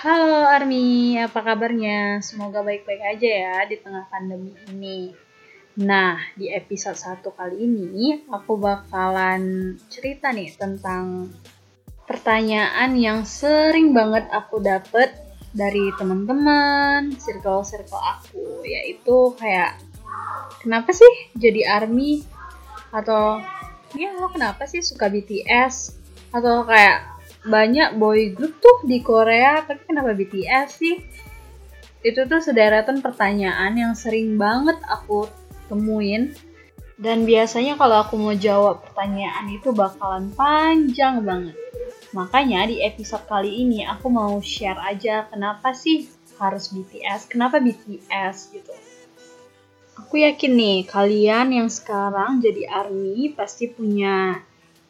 Halo Army, apa kabarnya? Semoga baik-baik aja ya di tengah pandemi ini. Nah, di episode 1 kali ini aku bakalan cerita nih tentang pertanyaan yang sering banget aku dapet dari teman-teman, circle-circle aku, yaitu kayak kenapa sih jadi ARMY atau ya lo kenapa sih suka BTS atau kayak banyak boy group tuh di Korea tapi kenapa BTS sih? Itu tuh sederetan pertanyaan yang sering banget aku temuin. Dan biasanya kalau aku mau jawab pertanyaan itu bakalan panjang banget. Makanya di episode kali ini aku mau share aja kenapa sih harus BTS kenapa BTS gitu. Aku yakin nih kalian yang sekarang jadi ARMY pasti punya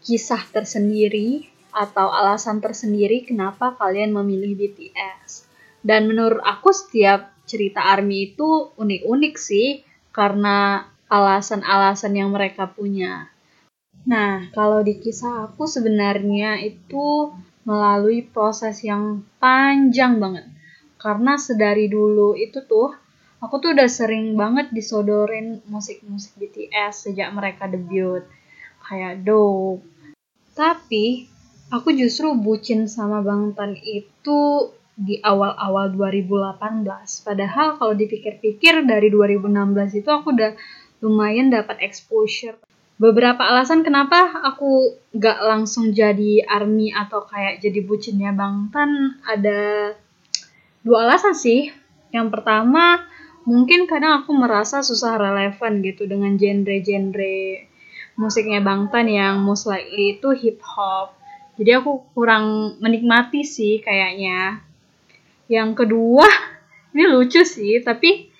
kisah tersendiri atau alasan tersendiri kenapa kalian memilih BTS. Dan menurut aku setiap cerita ARMY itu unik-unik sih karena alasan-alasan yang mereka punya. Nah, kalau di kisah aku sebenarnya itu melalui proses yang panjang banget. Karena sedari dulu itu tuh aku tuh udah sering banget disodorin musik-musik BTS sejak mereka debut. Kayak Dope. Tapi aku justru bucin sama Bang Tan itu di awal-awal 2018. Padahal kalau dipikir-pikir dari 2016 itu aku udah lumayan dapat exposure. Beberapa alasan kenapa aku gak langsung jadi army atau kayak jadi bucinnya Bang Tan ada dua alasan sih. Yang pertama, mungkin kadang aku merasa susah relevan gitu dengan genre-genre musiknya Bang Tan yang most likely itu hip hop jadi aku kurang menikmati sih kayaknya. Yang kedua, ini lucu sih, tapi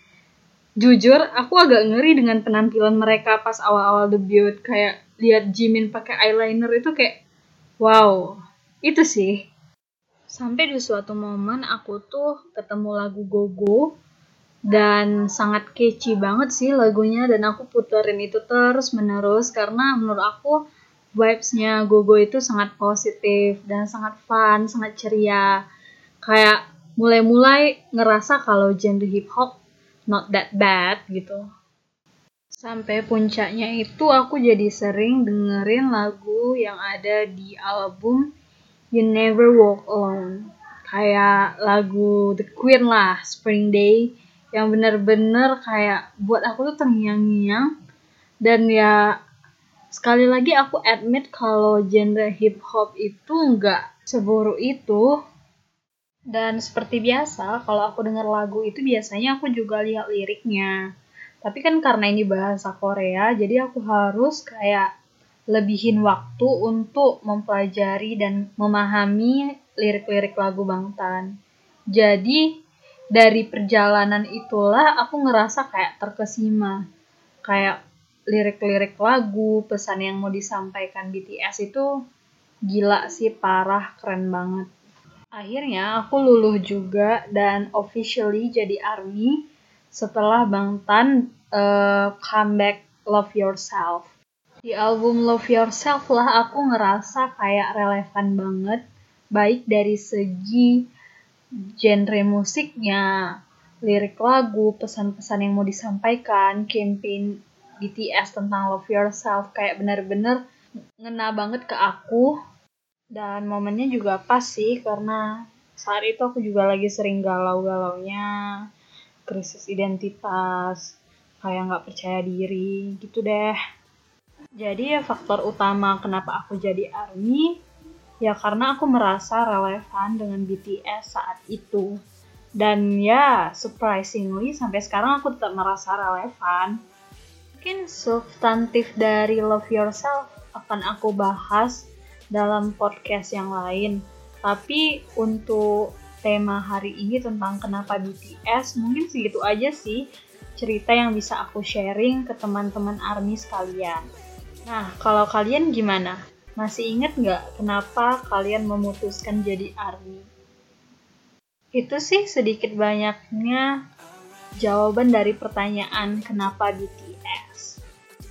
jujur aku agak ngeri dengan penampilan mereka pas awal-awal debut. Kayak lihat Jimin pakai eyeliner itu kayak wow, itu sih. Sampai di suatu momen aku tuh ketemu lagu Gogo dan sangat catchy banget sih lagunya dan aku puterin itu terus menerus karena menurut aku vibes-nya Gogo itu sangat positif dan sangat fun, sangat ceria. Kayak mulai-mulai ngerasa kalau genre hip hop not that bad gitu. Sampai puncaknya itu aku jadi sering dengerin lagu yang ada di album You Never Walk Alone. Kayak lagu The Queen lah, Spring Day yang bener-bener kayak buat aku tuh terngiang-ngiang dan ya sekali lagi aku admit kalau genre hip hop itu nggak seburuk itu. Dan seperti biasa kalau aku dengar lagu itu biasanya aku juga lihat liriknya. Tapi kan karena ini bahasa Korea jadi aku harus kayak lebihin waktu untuk mempelajari dan memahami lirik-lirik lagu Bangtan. Jadi dari perjalanan itulah aku ngerasa kayak terkesima. Kayak lirik-lirik lagu, pesan yang mau disampaikan BTS itu gila sih, parah, keren banget. Akhirnya aku luluh juga dan officially jadi ARMY setelah Bang Tan uh, comeback Love Yourself. Di album Love Yourself lah aku ngerasa kayak relevan banget, baik dari segi genre musiknya, lirik lagu, pesan-pesan yang mau disampaikan, campaign BTS tentang Love Yourself. Kayak bener-bener ngena banget ke aku. Dan momennya juga pas sih karena saat itu aku juga lagi sering galau-galaunya. Krisis identitas kayak nggak percaya diri gitu deh. Jadi ya faktor utama kenapa aku jadi ARMY ya karena aku merasa relevan dengan BTS saat itu. Dan ya surprisingly sampai sekarang aku tetap merasa relevan Mungkin substantif dari Love Yourself akan aku bahas dalam podcast yang lain. Tapi untuk tema hari ini tentang kenapa BTS, mungkin segitu aja sih cerita yang bisa aku sharing ke teman-teman ARMY sekalian. Nah, kalau kalian gimana? Masih inget nggak kenapa kalian memutuskan jadi ARMY? Itu sih sedikit banyaknya jawaban dari pertanyaan kenapa BTS.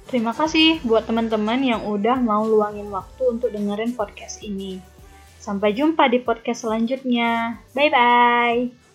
Terima kasih buat teman-teman yang udah mau luangin waktu untuk dengerin podcast ini. Sampai jumpa di podcast selanjutnya. Bye bye.